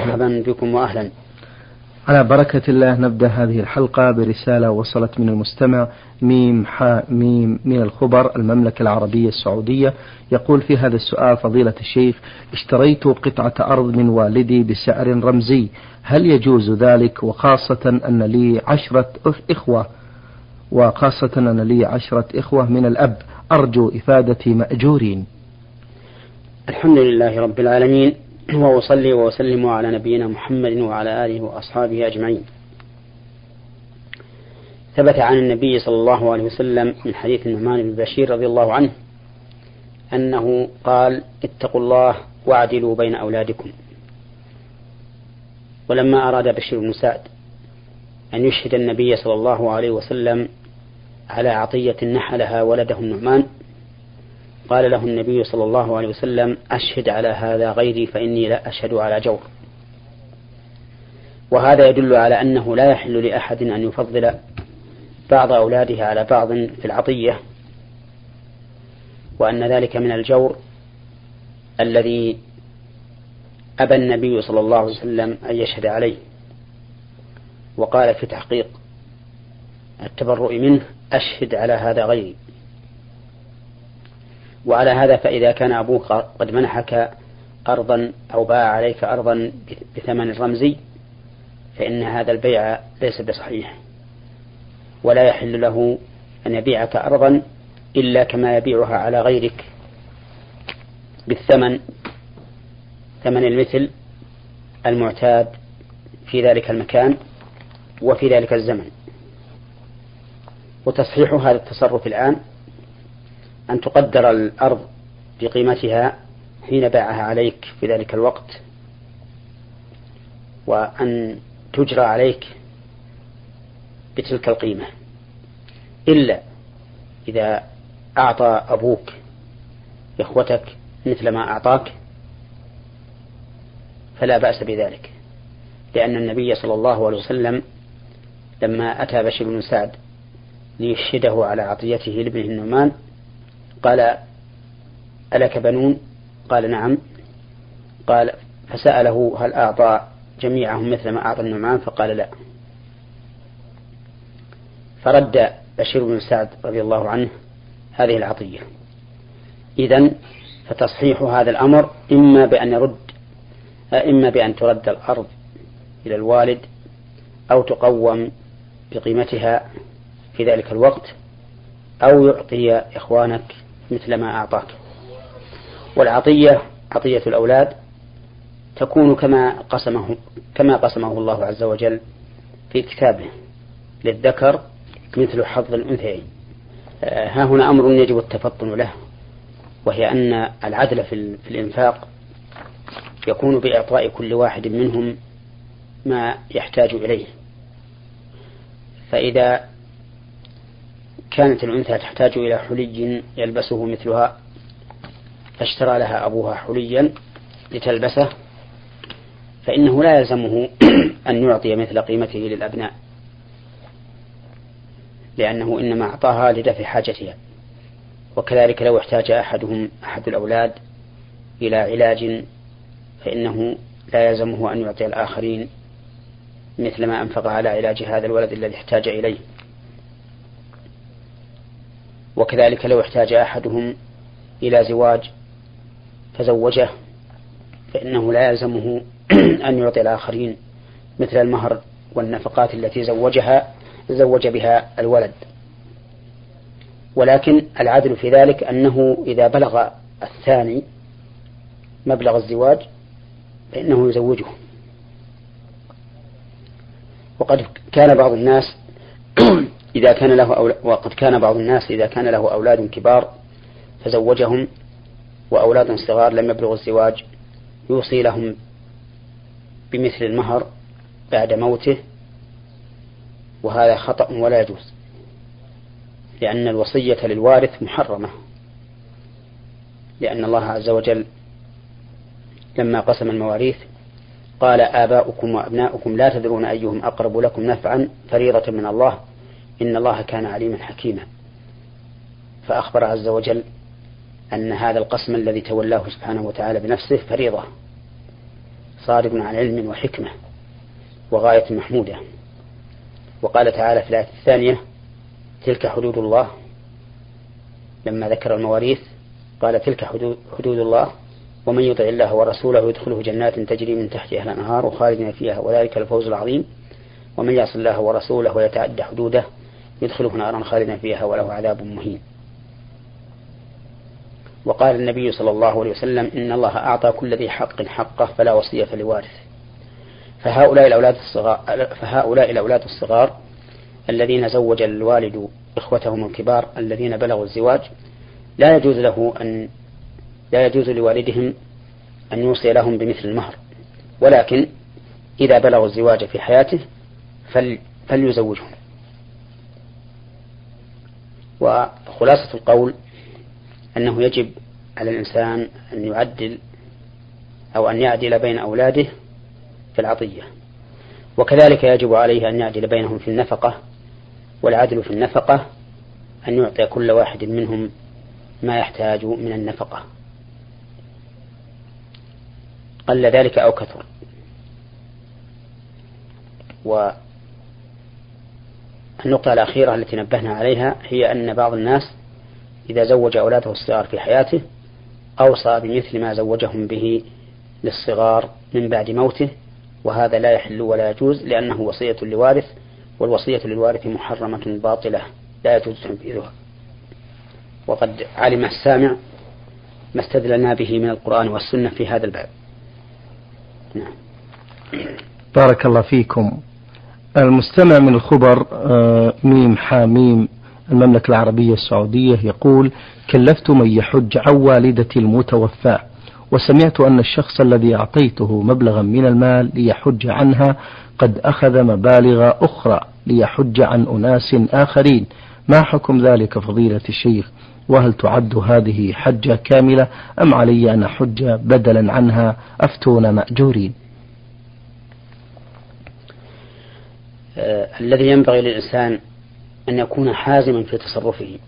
مرحبا بكم وأهلا. على بركة الله نبدأ هذه الحلقة برسالة وصلت من المستمع ميم حاء ميم من الخبر المملكة العربية السعودية. يقول في هذا السؤال فضيلة الشيخ اشتريت قطعة أرض من والدي بسعر رمزي هل يجوز ذلك؟ وخاصة أن لي عشرة إخوة وخاصة أن لي عشرة إخوة من الأب أرجو إفادة مأجورين. الحمد لله رب العالمين. وأصلي وأسلم على نبينا محمد وعلى آله وأصحابه أجمعين. ثبت عن النبي صلى الله عليه وسلم من حديث النعمان بن بشير رضي الله عنه أنه قال اتقوا الله واعدلوا بين أولادكم. ولما أراد بشير بن سعد أن يشهد النبي صلى الله عليه وسلم على عطية نحلها ولده النعمان قال له النبي صلى الله عليه وسلم أشهد على هذا غيري فإني لا أشهد على جور. وهذا يدل على أنه لا يحل لأحد أن يفضل بعض أولاده على بعض في العطية وأن ذلك من الجور الذي أبى النبي صلى الله عليه وسلم أن يشهد عليه. وقال في تحقيق التبرؤ منه أشهد على هذا غيري. وعلى هذا فإذا كان أبوك قد منحك أرضا أو باع عليك أرضا بثمن رمزي فإن هذا البيع ليس بصحيح. ولا يحل له أن يبيعك أرضا إلا كما يبيعها على غيرك بالثمن ثمن المثل المعتاد في ذلك المكان وفي ذلك الزمن. وتصحيح هذا التصرف الآن أن تقدر الأرض بقيمتها حين باعها عليك في ذلك الوقت وأن تجرى عليك بتلك القيمة. إلا إذا أعطى أبوك إخوتك مثل ما أعطاك فلا بأس بذلك. لأن النبي صلى الله عليه وسلم لما أتى بشير بن سعد ليشهده على عطيته لابنه النعمان قال ألك بنون؟ قال نعم. قال فسأله هل أعطى جميعهم مثل ما أعطى النعمان فقال لا. فرد بشير بن سعد رضي الله عنه هذه العطية. إذا فتصحيح هذا الأمر إما بأن يرد إما بأن ترد الأرض إلى الوالد أو تقوم بقيمتها في ذلك الوقت أو يعطي إخوانك مثل ما أعطاك. والعطية عطية الأولاد تكون كما قسمه كما قسمه الله عز وجل في كتابه للذكر مثل حظ الأنثيين. آه، ها هنا أمر يجب التفطن له وهي أن العدل في, في الإنفاق يكون بإعطاء كل واحد منهم ما يحتاج إليه. فإذا كانت الأنثى تحتاج إلى حلي يلبسه مثلها فاشترى لها أبوها حليا لتلبسه فإنه لا يلزمه أن يعطي مثل قيمته للأبناء لأنه إنما أعطاها لدفع حاجتها. وكذلك لو احتاج أحدهم أحد الأولاد إلى علاج فإنه لا يلزمه أن يعطي الآخرين مثل ما أنفق على علاج هذا الولد الذي احتاج إليه. وكذلك لو احتاج أحدهم إلى زواج فزوجه فإنه لا يلزمه أن يعطي الآخرين مثل المهر والنفقات التي زوجها زوج بها الولد. ولكن العدل في ذلك أنه إذا بلغ الثاني مبلغ الزواج فإنه يزوجه. وقد كان بعض الناس إذا كان له أولاد وقد كان بعض الناس إذا كان له أولاد كبار فزوجهم وأولاد صغار لم يبلغوا الزواج يوصي لهم بمثل المهر بعد موته وهذا خطأ ولا يجوز لأن الوصية للوارث محرمة لأن الله عز وجل لما قسم المواريث قال آباؤكم وأبناؤكم لا تدرون أيهم أقرب لكم نفعا فريضة من الله. إن الله كان عليما حكيما. فأخبر عز وجل أن هذا القسم الذي تولاه سبحانه وتعالى بنفسه فريضة صادق عن علم وحكمة وغاية محمودة. وقال تعالى في الآية الثانية تلك حدود الله. لما ذكر المواريث قال تلك حدود الله. ومن يطع الله ورسوله يدخله جنات تجري من تحتها الأنهار خالدين فيها. وذلك الفوز العظيم. ومن يعص الله ورسوله ويتعدى حدوده يدخله نارا خالدا فيها وله عذاب مهين. وقال النبي صلى الله عليه وسلم إن الله أعطى كل ذي حق حقه فلا وصية لوارث. فهؤلاء الأولاد الصغار فهؤلاء الأولاد الصغار الذين زوج الوالد إخوتهم الكبار الذين بلغوا الزواج لا يجوز له أن لا يجوز لوالدهم أن يوصي لهم بمثل المهر. ولكن إذا بلغوا الزواج في حياته فل فليزوجهم. وخلاصة القول أنه يجب على الإنسان أن يعدل أو أن يعدل بين أولاده في العطية وكذلك يجب عليه أن يعدل بينهم في النفقة والعدل في النفقة أن يعطي كل واحد منهم ما يحتاج من النفقة. قل ذلك أو كثر. والنقطة الأخيرة التي نبهنا عليها هي أن بعض الناس إذا زوج أولاده الصغار في حياته أوصى بمثل ما زوجهم به للصغار من بعد موته وهذا لا يحل ولا يجوز لأنه وصية لوارث والوصية للوارث محرمة باطلة لا يجوز تنفيذها. وقد علم السامع ما استدللنا به من القرآن والسنة في هذا الباب. نعم. بارك الله فيكم. المستمع من الخبر آه، ميم حاميم المملكة العربية السعودية يقول كلفت من يحج عن والدتي المتوفاة وسمعت أن الشخص الذي أعطيته مبلغا من المال ليحج عنها قد أخذ مبالغ أخرى ليحج عن أناس آخرين. ما حكم ذلك فضيلة الشيخ؟ وهل تعد هذه حجة كاملة أم علي أن أحج بدلا عنها؟ أفتون مأجورين. الذي ينبغي للإنسان أن يكون حازما في تصرفه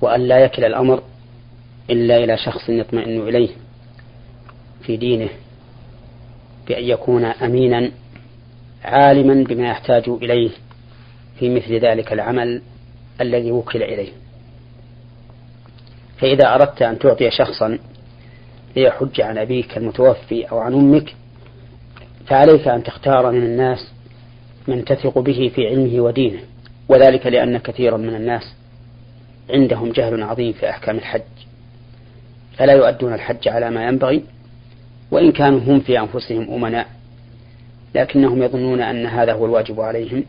وأن لا يكل الأمر إلا إلى شخص يطمئن إليه في دينه بأن يكون أمينا عالما بما يحتاج إليه في مثل ذلك العمل الذي وكل إليه. فإذا أردت أن تعطي شخصا ليحج عن أبيك المتوفي أو عن أمك فعليك أن تختار من الناس من تثق به في علمه ودينه وذلك لأن كثيرا من الناس عندهم جهل عظيم في أحكام الحج فلا يؤدون الحج على ما ينبغي وإن كانوا هم في أنفسهم أمناء لكنهم يظنون أن هذا هو الواجب عليهم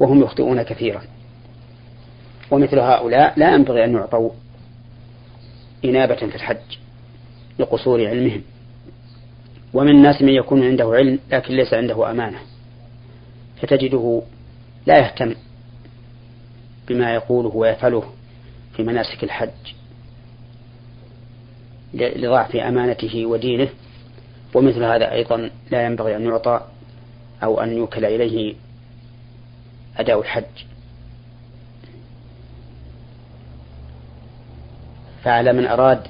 وهم يخطئون كثيرا. ومثل هؤلاء لا ينبغي أن يعطوا إنابة في الحج لقصور علمهم. ومن الناس من يكون عنده علم لكن ليس عنده أمانة. فتجده لا يهتم بما يقوله ويفعله في مناسك الحج لضعف أمانته ودينه ومثل هذا أيضا لا ينبغي أن يعطى أو أن يوكل إليه أداء الحج. فعلى من أراد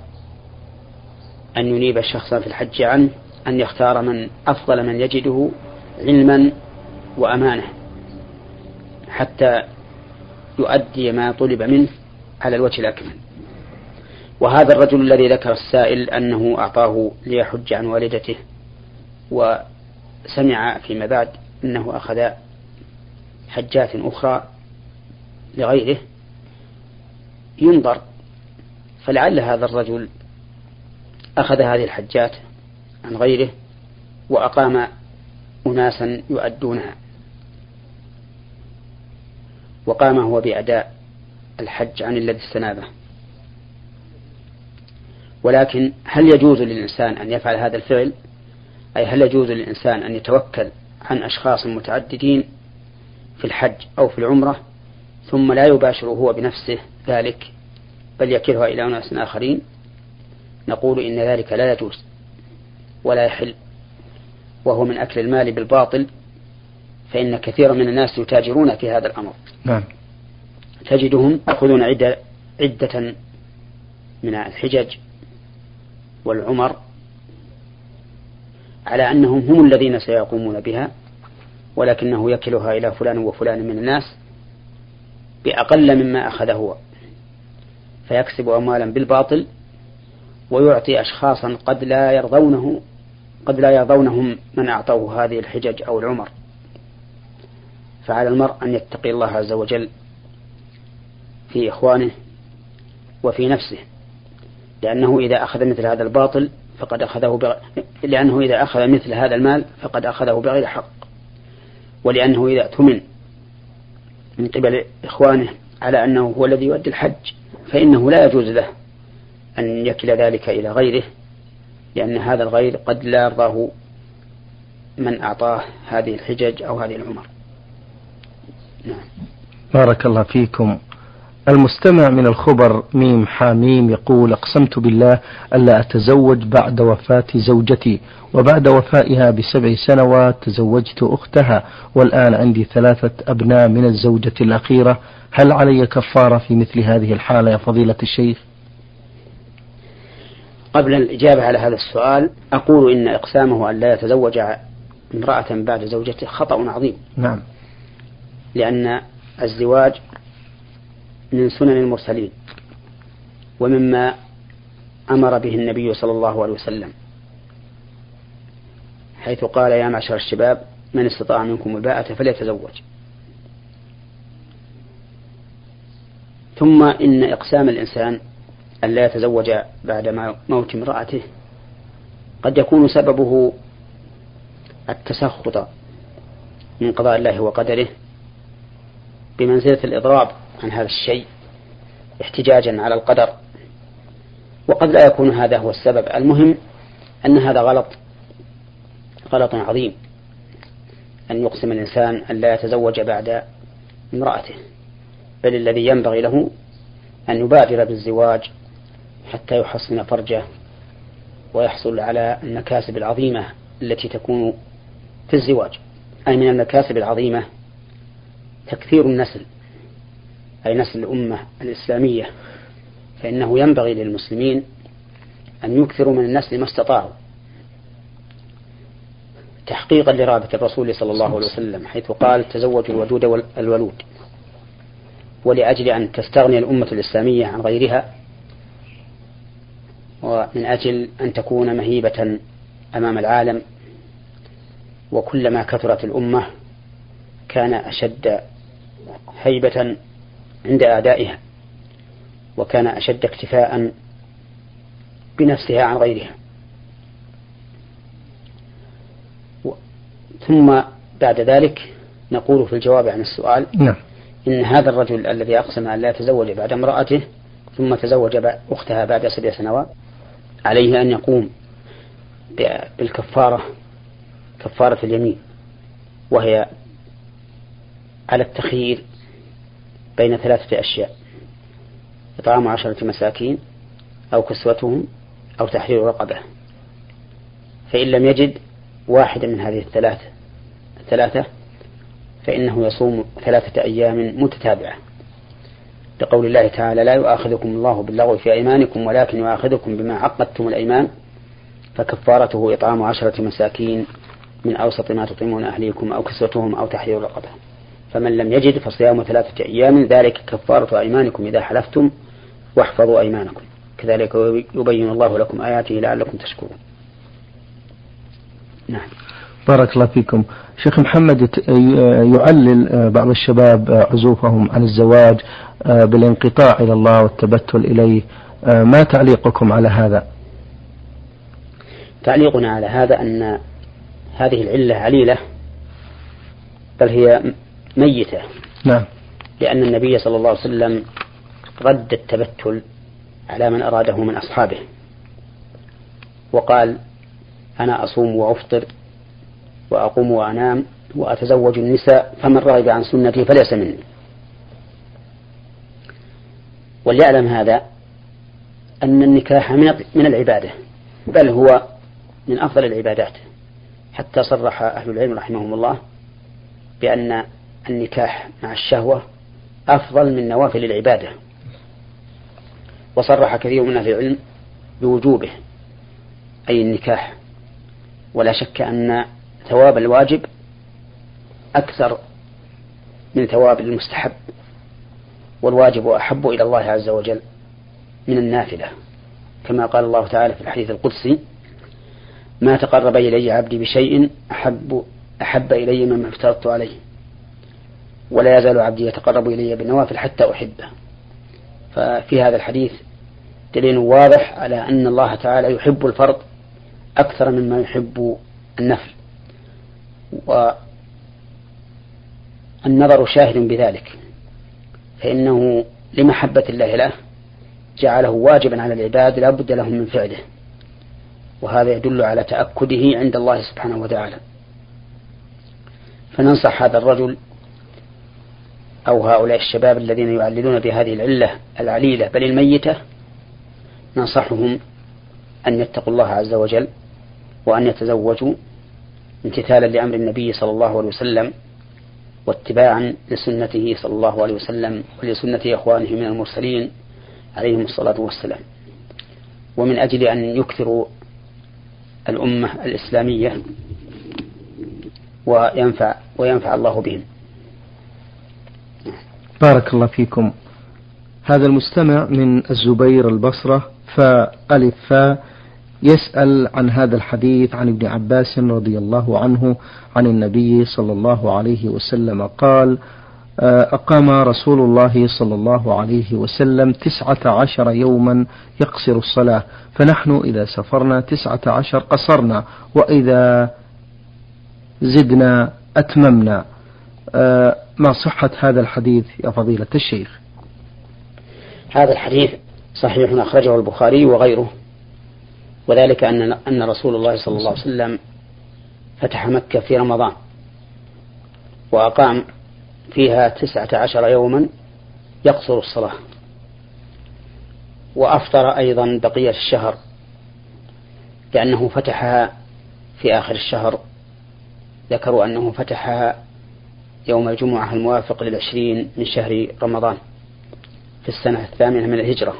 أن ينيب شخصا في الحج عنه أن يختار من أفضل من يجده علما وأمانة حتى يؤدي ما طلب منه على الوجه الأكمل. وهذا الرجل الذي ذكر السائل أنه أعطاه ليحج عن والدته وسمع فيما بعد أنه أخذ حجات أخرى لغيره ينظر فلعل هذا الرجل أخذ هذه الحجات عن غيره وأقام أناسا يؤدونها. وقام هو بأداء الحج عن الذي استنابه. ولكن هل يجوز للإنسان أن يفعل هذا الفعل؟ أي هل يجوز للإنسان أن يتوكل عن أشخاص متعددين في الحج أو في العمرة ثم لا يباشر هو بنفسه ذلك بل يكلها إلى أناس آخرين؟ نقول إن ذلك لا يجوز. ولا يحل. وهو من أكل المال بالباطل فإن كثيرا من الناس يتاجرون في هذا الأمر. نعم. تجدهم يأخذون عدة, عدة من الحجج والعمر على أنهم هم الذين سيقومون بها ولكنه يكلها إلى فلان وفلان من الناس بأقل مما أخذ هو. فيكسب أموالا بالباطل ويعطي أشخاصا قد لا يرضونه قد لا يرضونهم من أعطوه هذه الحجج أو العمر. فعلى المرء أن يتقي الله عز وجل في إخوانه وفي نفسه لأنه إذا أخذ مثل هذا الباطل فقد أخذه بغ... لأنه إذا أخذ مثل هذا المال فقد أخذه بغير حق. ولأنه إذا اؤتمن من قبل إخوانه على أنه هو الذي يؤدي الحج فإنه لا يجوز له أن يكل ذلك إلى غيره. لأن هذا الغير قد لا يرضاه من أعطاه هذه الحجج أو هذه العمر. نعم. بارك الله فيكم. المستمع من الخبر ميم حاميم يقول أقسمت بالله ألا أتزوج بعد وفاة زوجتي وبعد وفائها بسبع سنوات تزوجت أختها والآن عندي ثلاثة أبناء من الزوجة الأخيرة. هل علي كفارة في مثل هذه الحالة يا فضيلة الشيخ؟ قبل الإجابة على هذا السؤال أقول إن إقسامه أن لا يتزوج امرأة بعد زوجته خطأ عظيم. نعم. لأن الزواج من سنن المرسلين ومما أمر به النبي صلى الله عليه وسلم حيث قال يا معشر الشباب من استطاع منكم الباءة فليتزوج. ثم إن إقسام الإنسان أن لا يتزوج بعد موت امرأته. قد يكون سببه التسخط من قضاء الله وقدره بمنزلة الإضراب عن هذا الشيء احتجاجا على القدر. وقد لا يكون هذا هو السبب. المهم أن هذا غلط غلط عظيم. أن يقسم الإنسان أن لا يتزوج بعد امرأته. بل الذي ينبغي له أن يبادر بالزواج حتى يحصن فرجه ويحصل على المكاسب العظيمة التي تكون في الزواج. أي من المكاسب العظيمة تكثير النسل أي نسل الأمة الإسلامية. فإنه ينبغي للمسلمين أن يكثروا من النسل ما استطاعوا. تحقيقا لرابط الرسول صلى الله عليه وسلم حيث قال تزوجوا الودود والولود. ولأجل أن تستغني الأمة الإسلامية عن غيرها ومن أجل أن تكون مهيبة أمام العالم وكلما كثرت الأمة كان أشد هيبة عند أعدائها وكان أشد اكتفاء بنفسها عن غيرها ثم بعد ذلك نقول في الجواب عن السؤال نعم. إن هذا الرجل الذي أقسم أن لا يتزوج بعد امرأته ثم تزوج أختها بعد سبع سنوات عليه أن يقوم بالكفارة كفارة اليمين وهي على التخيير بين ثلاثة أشياء إطعام عشرة مساكين أو كسوتهم أو تحرير رقبة. فإن لم يجد واحدا من هذه الثلاثة الثلاثة فإنه يصوم ثلاثة أيام متتابعة. لقول الله تعالى لا يؤاخذكم الله باللغو في أيمانكم ولكن يؤاخذكم بما عقدتم الأيمان فكفارته إطعام عشرة مساكين من أوسط ما تطعمون أهليكم أو كسوتهم أو تحرير رقبة. فمن لم يجد فصيام ثلاثة أيام ذلك كفارة أيمانكم إذا حلفتم واحفظوا أيمانكم. كذلك يبين الله لكم آياته لعلكم تشكرون. نعم. بارك الله فيكم. شيخ محمد يعلل بعض الشباب عزوفهم عن الزواج بالانقطاع إلى الله والتبتل إليه. ما تعليقكم على هذا؟ تعليقنا على هذا أن هذه العلة عليلة بل هي ميتة. نعم. لأن النبي صلى الله عليه وسلم رد التبتل على من أراده من أصحابه وقال أنا أصوم وأفطر وأقوم وأنام وأتزوج النساء فمن رغب عن سنتي فليس مني. وليعلم هذا أن النكاح من العبادة بل هو من أفضل العبادات. حتى صرح أهل العلم رحمهم الله بأن النكاح مع الشهوة أفضل من نوافل العبادة. وصرح كثير من أهل العلم بوجوبه أي النكاح. ولا شك أن ثواب الواجب أكثر من ثواب المستحب والواجب أحب إلى الله عز وجل من النافلة. كما قال الله تعالى في الحديث القدسي ما تقرب إلي عبدي بشيء أحب أحب إلي مما افترضت عليه ولا يزال عبدي يتقرب إلي بالنوافل حتى أحبه. ففي هذا الحديث دليل واضح على أن الله تعالى يحب الفرض أكثر مما يحب النفل. والنظر شاهد بذلك فإنه لمحبة الله له جعله واجبا على العباد لا بد لهم من فعله وهذا يدل على تأكده عند الله سبحانه وتعالى. فننصح هذا الرجل أو هؤلاء الشباب الذين يعللون بهذه العلة العليلة بل الميتة ننصحهم أن يتقوا الله عز وجل وأن يتزوجوا امتثالا لأمر النبي صلى الله عليه وسلم واتباعا لسنته صلى الله عليه وسلم ولسنة إخوانه من المرسلين عليهم الصلاة والسلام. ومن أجل أن يكثروا الأمة الإسلامية وينفع وينفع الله بهم. بارك الله فيكم. هذا المستمع من الزبير البصرة فألف فا يسأل عن هذا الحديث عن ابن عباس رضي الله عنه عن النبي صلى الله عليه وسلم قال آه، أقام رسول الله صلى الله عليه وسلم تسعة عشر يوما يقصر الصلاة فنحن إذا سفرنا تسعة عشر قصرنا وإذا زدنا أتممنا. آه، ما صحة هذا الحديث يا فضيلة الشيخ؟ هذا الحديث صحيح أخرجه البخاري وغيره. وذلك أن أن رسول الله صلى الله عليه وسلم فتح مكة في رمضان وأقام فيها تسعة عشر يوما يقصر الصلاة. وأفطر أيضا بقية الشهر لأنه فتحها في آخر الشهر. ذكروا أنه فتحها يوم الجمعة الموافق للعشرين من شهر رمضان في السنة الثامنة من الهجرة.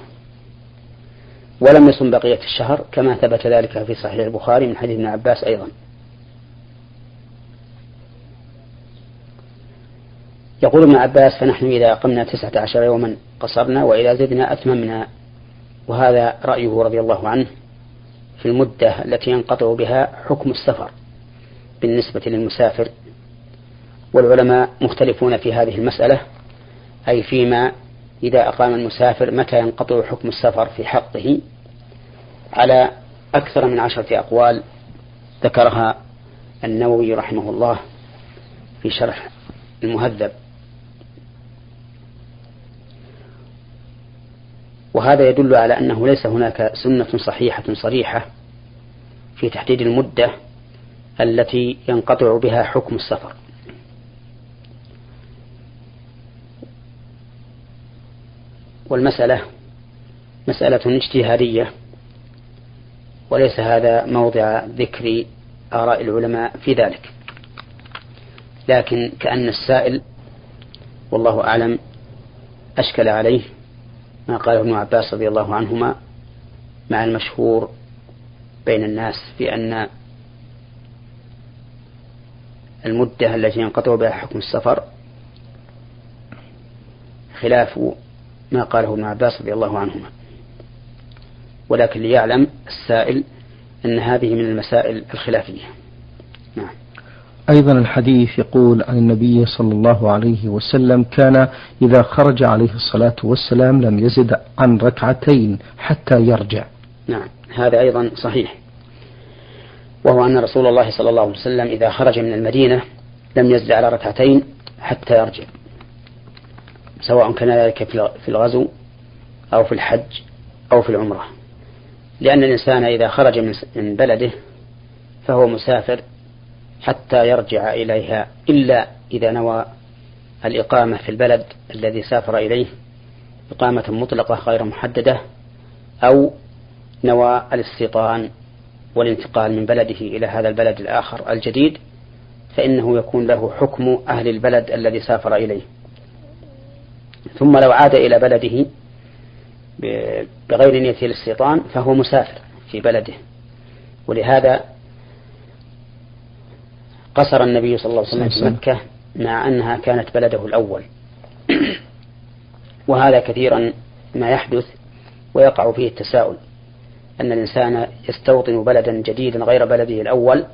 ولم يصم بقية الشهر كما ثبت ذلك في صحيح البخاري من حديث ابن عباس أيضا. يقول ابن عباس فنحن إذا أقمنا تسعة عشر يوما قصرنا وإذا زدنا أتممنا. وهذا رأيه رضي الله عنه في المدة التي ينقطع بها حكم السفر بالنسبة للمسافر. والعلماء مختلفون في هذه المسألة أي فيما إذا أقام المسافر متى ينقطع حكم السفر في حقه على أكثر من عشرة أقوال ذكرها النووي رحمه الله في شرح المهذب. وهذا يدل على أنه ليس هناك سنة صحيحة صريحة في تحديد المدة التي ينقطع بها حكم السفر. والمسألة مسألة اجتهادية وليس هذا موضع ذكر آراء العلماء في ذلك. لكن كأن السائل والله أعلم أشكل عليه ما قاله ابن عباس رضي الله عنهما مع المشهور بين الناس بأن المدة التي ينقطع بها حكم السفر خلاف ما قاله ابن عباس رضي الله عنهما. ولكن ليعلم السائل أن هذه من المسائل الخلافية. نعم. أيضا الحديث يقول عن النبي صلى الله عليه وسلم كان إذا خرج عليه الصلاة والسلام لم يزد عن ركعتين حتى يرجع. نعم. هذا أيضا صحيح. وهو أن رسول الله صلى الله عليه وسلم إذا خرج من المدينة لم يزد على ركعتين حتى يرجع. سواء كان ذلك في الغزو أو في الحج أو في العمرة. لأن الإنسان إذا خرج من بلده فهو مسافر حتى يرجع إليها إلا إذا نوى الإقامة في البلد الذي سافر إليه إقامة مطلقة غير محددة أو نوى الاستيطان والانتقال من بلده إلى هذا البلد الآخر الجديد فإنه يكون له حكم أهل البلد الذي سافر إليه. ثم لو عاد إلى بلده بغير نية الاستيطان فهو مسافر في بلده. ولهذا قصر النبي صلى الله عليه وسلم في مكة مع أنها كانت بلده الأول. وهذا كثيرا ما يحدث ويقع فيه التساؤل. أن الإنسان يستوطن بلدا جديدا غير بلده الأول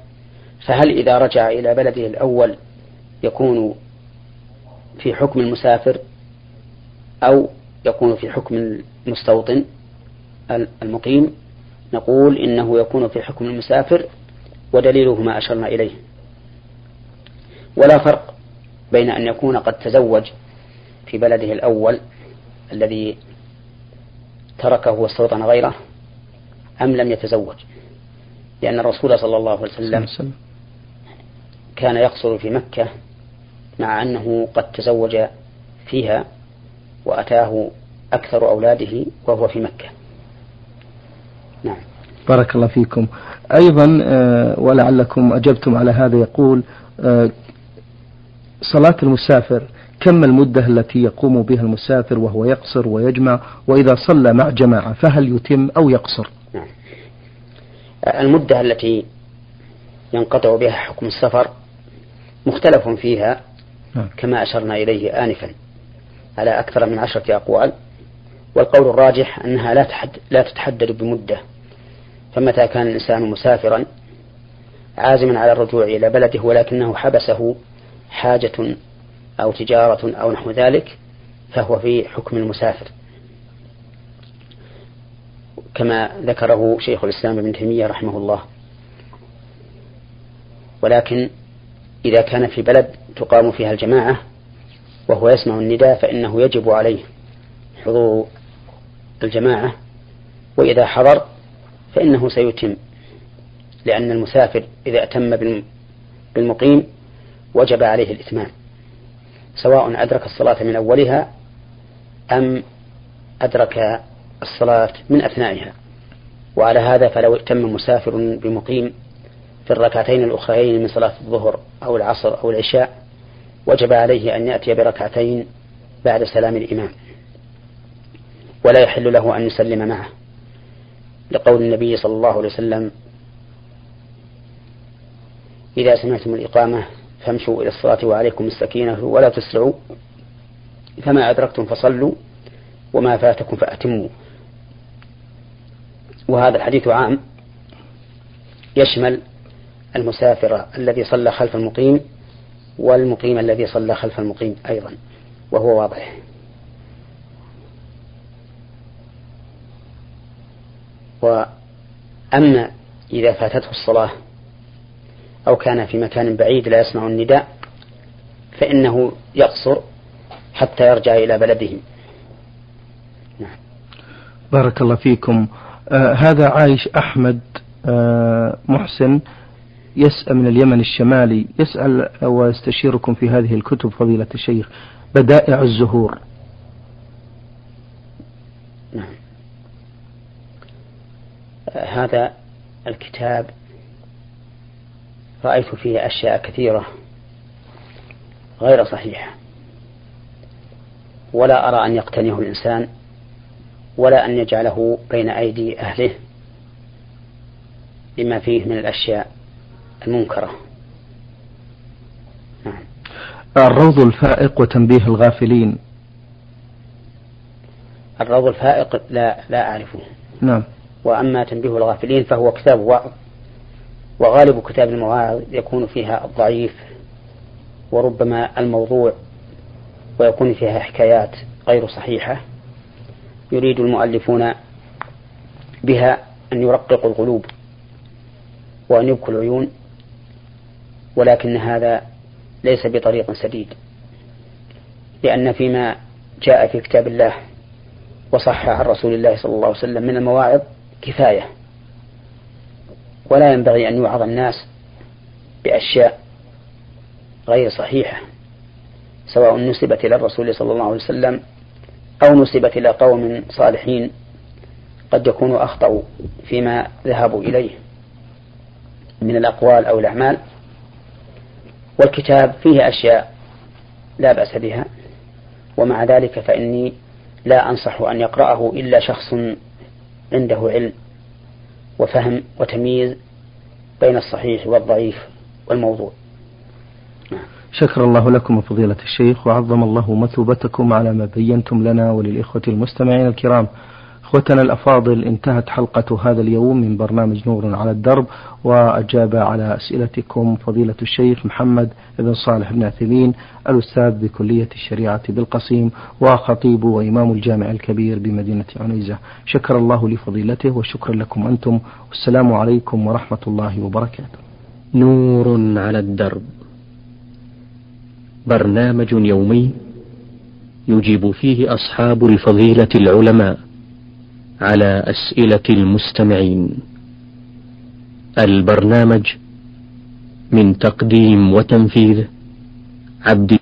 فهل إذا رجع إلى بلده الأول يكون في حكم المسافر؟ أو يكون في حكم المستوطن المقيم نقول إنه يكون في حكم المسافر ودليله ما أشرنا إليه. ولا فرق بين أن يكون قد تزوج في بلده الأول الذي تركه واستوطن غيره أم لم يتزوج. لأن الرسول صلى الله عليه وسلم. كان يقصر في مكة مع أنه قد تزوج فيها وأتاه أكثر أولاده وهو في مكة. نعم. بارك الله فيكم. أيضا آه، ولعلكم أجبتم على هذا يقول آه، صلاة المسافر كم المدة التي يقوم بها المسافر وهو يقصر ويجمع؟ وإذا صلى مع جماعة فهل يتم أو يقصر؟ نعم. المدة التي ينقطع بها حكم السفر مختلف فيها نعم. كما أشرنا إليه آنفا. على أكثر من عشرة أقوال والقول الراجح أنها لا, تحد لا تتحدد بمدة. فمتى كان الإنسان مسافرا؟ عازما على الرجوع إلى بلده ولكنه حبسه حاجة أو تجارة أو نحو ذلك فهو في حكم المسافر. كما ذكره شيخ الإسلام ابن تيمية رحمه الله. ولكن إذا كان في بلد تقام فيها الجماعة وهو يسمع النداء فإنه يجب عليه حضور الجماعة وإذا حضر فإنه سيتم لأن المسافر إذا أتم بالمقيم وجب عليه الإتمام سواء أدرك الصلاة من أولها أم أدرك الصلاة من أثنائها. وعلى هذا فلو اتم مسافر بمقيم في الركعتين الأخرين من صلاة الظهر أو العصر أو العشاء وجب عليه أن يأتي بركعتين بعد سلام الإمام ولا يحل له أن يسلم معه. لقول النبي صلى الله عليه وسلم إذا سمعتم الإقامة فامشوا إلى الصلاة وعليكم السكينة ولا تسرعوا فما أدركتم فصلوا وما فاتكم فأتموا. وهذا الحديث عام يشمل المسافر الذي صلى خلف المقيم والمقيم الذي صلى خلف المقيم أيضا وهو واضح. وأما إذا فاتته الصلاة أو كان في مكان بعيد لا يسمع النداء فإنه يقصر حتى يرجع إلى بلده. نعم. بارك الله فيكم. آه هذا عايش أحمد آه محسن. يسأل من اليمن الشمالي يسأل ويستشيركم في هذه الكتب فضيلة الشيخ بدائع الزهور. نعم. هذا الكتاب رأيت فيه أشياء كثيرة غير صحيحة. ولا أرى أن يقتنيه الإنسان ولا أن يجعله بين أيدي أهله لما فيه من الأشياء المنكرة نعم. الروض الفائق وتنبيه الغافلين. الروض الفائق لا لا أعرفه. نعم. وأما تنبيه الغافلين فهو كتاب واعظ وغالب كتاب المواعظ يكون فيها الضعيف وربما الموضوع ويكون فيها حكايات غير صحيحة يريد المؤلفون بها أن يرققوا القلوب وأن يبكوا العيون ولكن هذا ليس بطريق سديد. لأن فيما جاء في كتاب الله وصح عن رسول الله صلى الله عليه وسلم من المواعظ كفاية. ولا ينبغي أن يوعظ الناس بأشياء غير صحيحة سواء نسبت إلى الرسول صلى الله عليه وسلم أو نسبت إلى قوم صالحين قد يكونوا أخطأوا فيما ذهبوا إليه من الأقوال أو الأعمال. والكتاب فيه أشياء لا بأس بها ومع ذلك فإني لا أنصح أن يقرأه إلا شخص عنده علم وفهم وتمييز بين الصحيح والضعيف والموضوع. شكر الله لكم فضيلة الشيخ وعظم الله مثوبتكم على ما بينتم لنا وللإخوة المستمعين الكرام. إخوتنا الأفاضل انتهت حلقة هذا اليوم من برنامج نور على الدرب وأجاب على أسئلتكم فضيلة الشيخ محمد بن صالح بن عثيمين الأستاذ بكلية الشريعة بالقصيم وخطيب وإمام الجامع الكبير بمدينة عنيزة. شكر الله لفضيلته وشكرا لكم أنتم. والسلام عليكم ورحمة الله وبركاته. نور على الدرب. برنامج يومي يجيب فيه أصحاب الفضيلة العلماء. على أسئلة المستمعين. البرنامج من تقديم وتنفيذ عبد